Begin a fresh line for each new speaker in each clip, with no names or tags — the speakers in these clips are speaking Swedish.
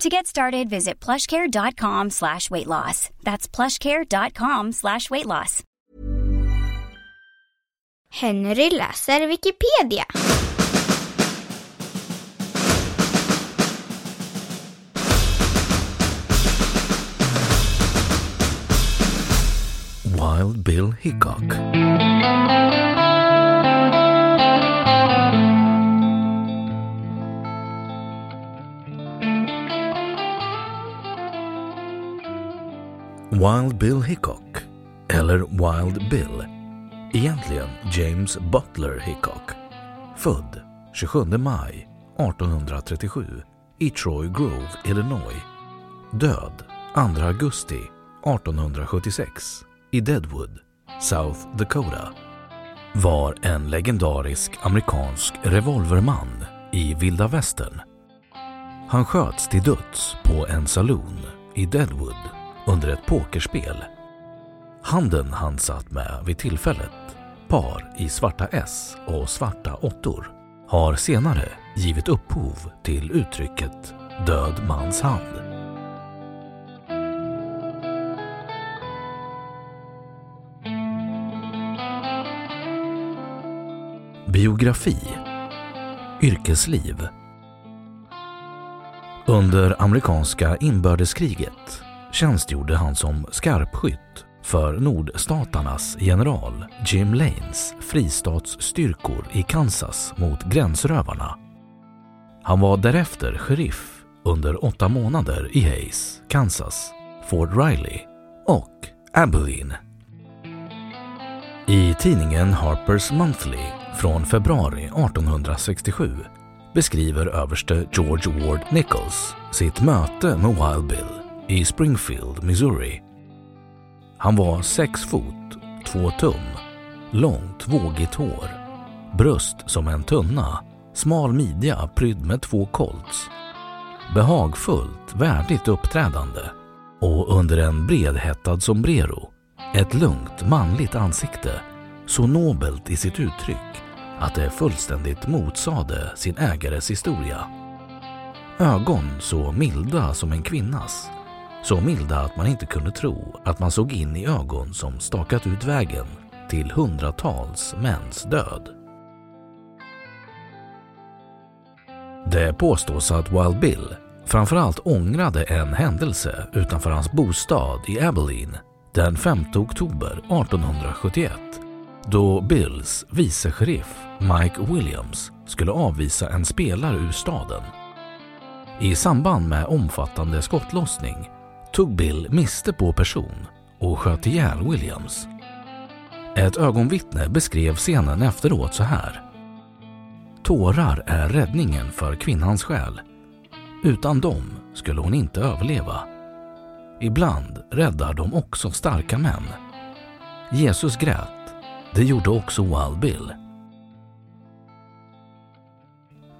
To get started, visit plushcare.com slash weight loss. That's plushcare.com slash weight loss.
Henry läser Wikipedia.
Wild Bill Hickok. Wild Bill Hickok, eller Wild Bill, egentligen James Butler Hickok, född 27 maj 1837 i Troy Grove, Illinois, död 2 augusti 1876 i Deadwood, South Dakota, var en legendarisk amerikansk revolverman i vilda västern. Han sköts till döds på en saloon i Deadwood under ett pokerspel. Handen han satt med vid tillfället, par i svarta S och svarta åttor, har senare givit upphov till uttrycket död mans hand. Biografi Yrkesliv Under amerikanska inbördeskriget tjänstgjorde han som skarpskytt för nordstaternas general Jim Lanes fristatsstyrkor i Kansas mot gränsrövarna. Han var därefter sheriff under åtta månader i Hayes, Kansas, Fort Riley och Abilene. I tidningen Harper's Monthly från februari 1867 beskriver överste George Ward Nichols sitt möte med Wild Bill i Springfield, Missouri. Han var sex fot, två tum, långt vågigt hår, bröst som en tunna, smal midja prydd med två kolts, behagfullt, värdigt uppträdande och under en bredhättad sombrero ett lugnt manligt ansikte, så nobelt i sitt uttryck att det fullständigt motsade sin ägares historia. Ögon så milda som en kvinnas, så milda att man inte kunde tro att man såg in i ögon som stakat ut vägen till hundratals mäns död. Det påstås att Wild Bill framförallt ångrade en händelse utanför hans bostad i Abilene den 5 oktober 1871 då Bills vice sheriff Mike Williams skulle avvisa en spelare ur staden. I samband med omfattande skottlossning tog Bill miste på person och sköt ihjäl Williams. Ett ögonvittne beskrev scenen efteråt så här. Tårar är räddningen för kvinnans själ. Utan dem skulle hon inte överleva. Ibland räddar de också starka män. Jesus grät. Det gjorde också Wild Bill.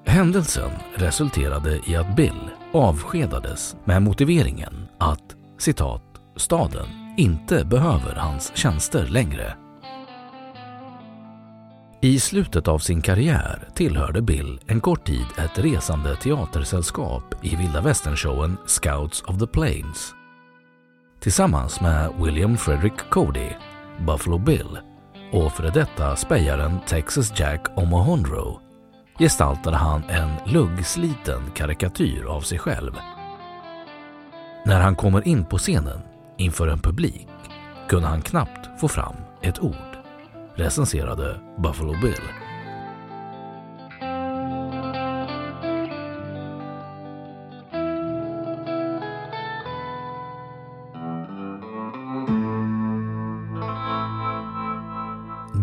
Händelsen resulterade i att Bill avskedades med motiveringen att citat, staden inte behöver hans tjänster längre. I slutet av sin karriär tillhörde Bill en kort tid ett resande teatersällskap i vilda västern-showen Scouts of the Plains. Tillsammans med William Frederick Cody, Buffalo Bill och före detta spejaren Texas Jack Omohundro gestaltade han en luggsliten karikatyr av sig själv. När han kommer in på scenen inför en publik kunde han knappt få fram ett ord, recenserade Buffalo Bill.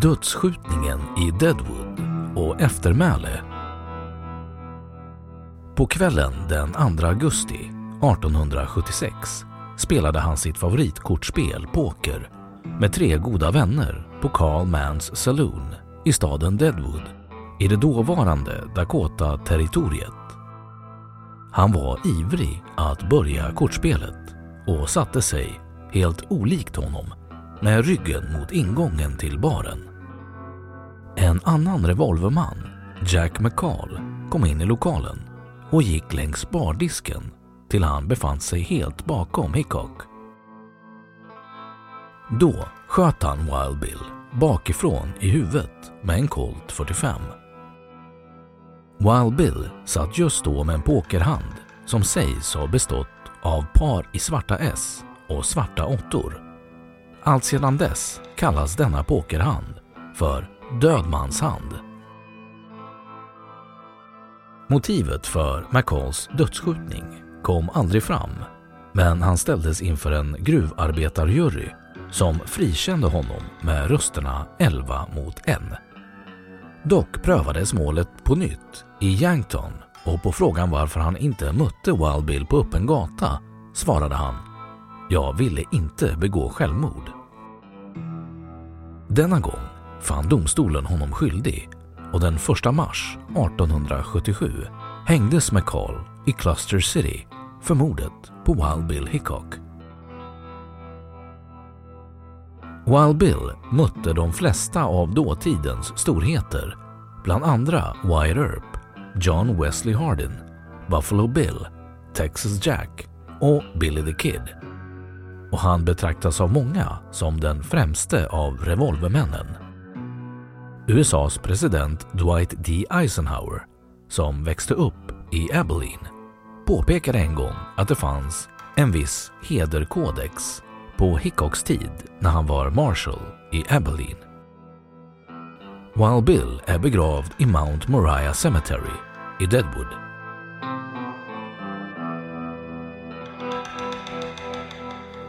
Dödsskjutningen i Deadwood och eftermäle. På kvällen den 2 augusti 1876 spelade han sitt favoritkortspel poker med tre goda vänner på Carl Mans Saloon i staden Deadwood i det dåvarande Dakota-territoriet. Han var ivrig att börja kortspelet och satte sig, helt olikt honom, med ryggen mot ingången till baren. En annan revolverman, Jack McCall, kom in i lokalen och gick längs bardisken till han befann sig helt bakom Hickok. Då sköt han Wild Bill bakifrån i huvudet med en Colt 45. Wild Bill satt just då med en pokerhand som sägs ha bestått av par i svarta S och svarta åttor. Allt sedan dess kallas denna pokerhand för dödmanshand. Motivet för McCalls dödsskjutning kom aldrig fram men han ställdes inför en gruvarbetarjury som frikände honom med rösterna 11 mot 1. Dock prövades målet på nytt i Yankton och på frågan varför han inte mötte Wild Bill på öppen gata svarade han “Jag ville inte begå självmord”. Denna gång fann domstolen honom skyldig och den 1 mars 1877 hängdes McCall i Cluster City för mordet på Wild Bill Hickok. Wild Bill mötte de flesta av dåtidens storheter, bland andra Wyatt Earp, John Wesley Hardin, Buffalo Bill, Texas Jack och Billy the Kid. Och han betraktas av många som den främste av revolvermännen. USAs president Dwight D. Eisenhower, som växte upp i Abilene, påpekade en gång att det fanns en viss hederkodex på Hickocks tid när han var marshal i Abilene. Wild Bill är begravd i Mount Moriah Cemetery i Deadwood.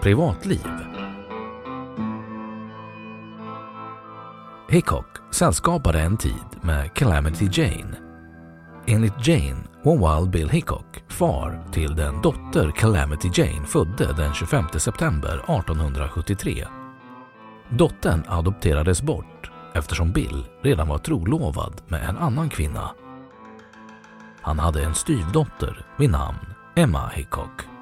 Privatliv Hickok sällskapade en tid med Calamity Jane. Enligt Jane var Wild Bill Hickok far till den dotter Calamity Jane födde den 25 september 1873. Dottern adopterades bort eftersom Bill redan var trolovad med en annan kvinna. Han hade en styvdotter vid namn Emma Hickok.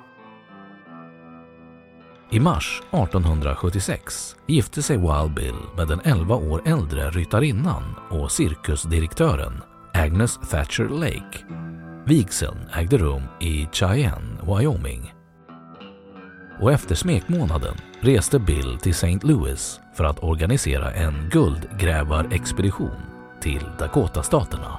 I mars 1876 gifte sig Wild Bill med den 11 år äldre ryttarinnan och cirkusdirektören Agnes Thatcher Lake. Vigseln ägde rum i Cheyenne, Wyoming. Och efter smekmånaden reste Bill till St. Louis för att organisera en guldgrävarexpedition till Dakota-staterna.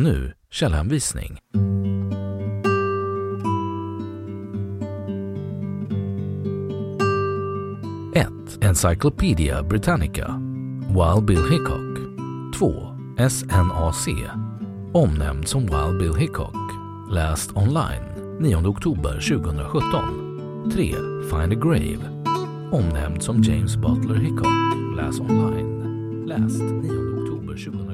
Och nu källhänvisning. 1. Encyclopedia Britannica Wild Bill Hickok 2. SNAC Omnämnd som Wild Bill Hickok Läst online 9 oktober 2017 3. Find a Grave Omnämnd som James Butler Hickok Läs online Läst 9 oktober 2017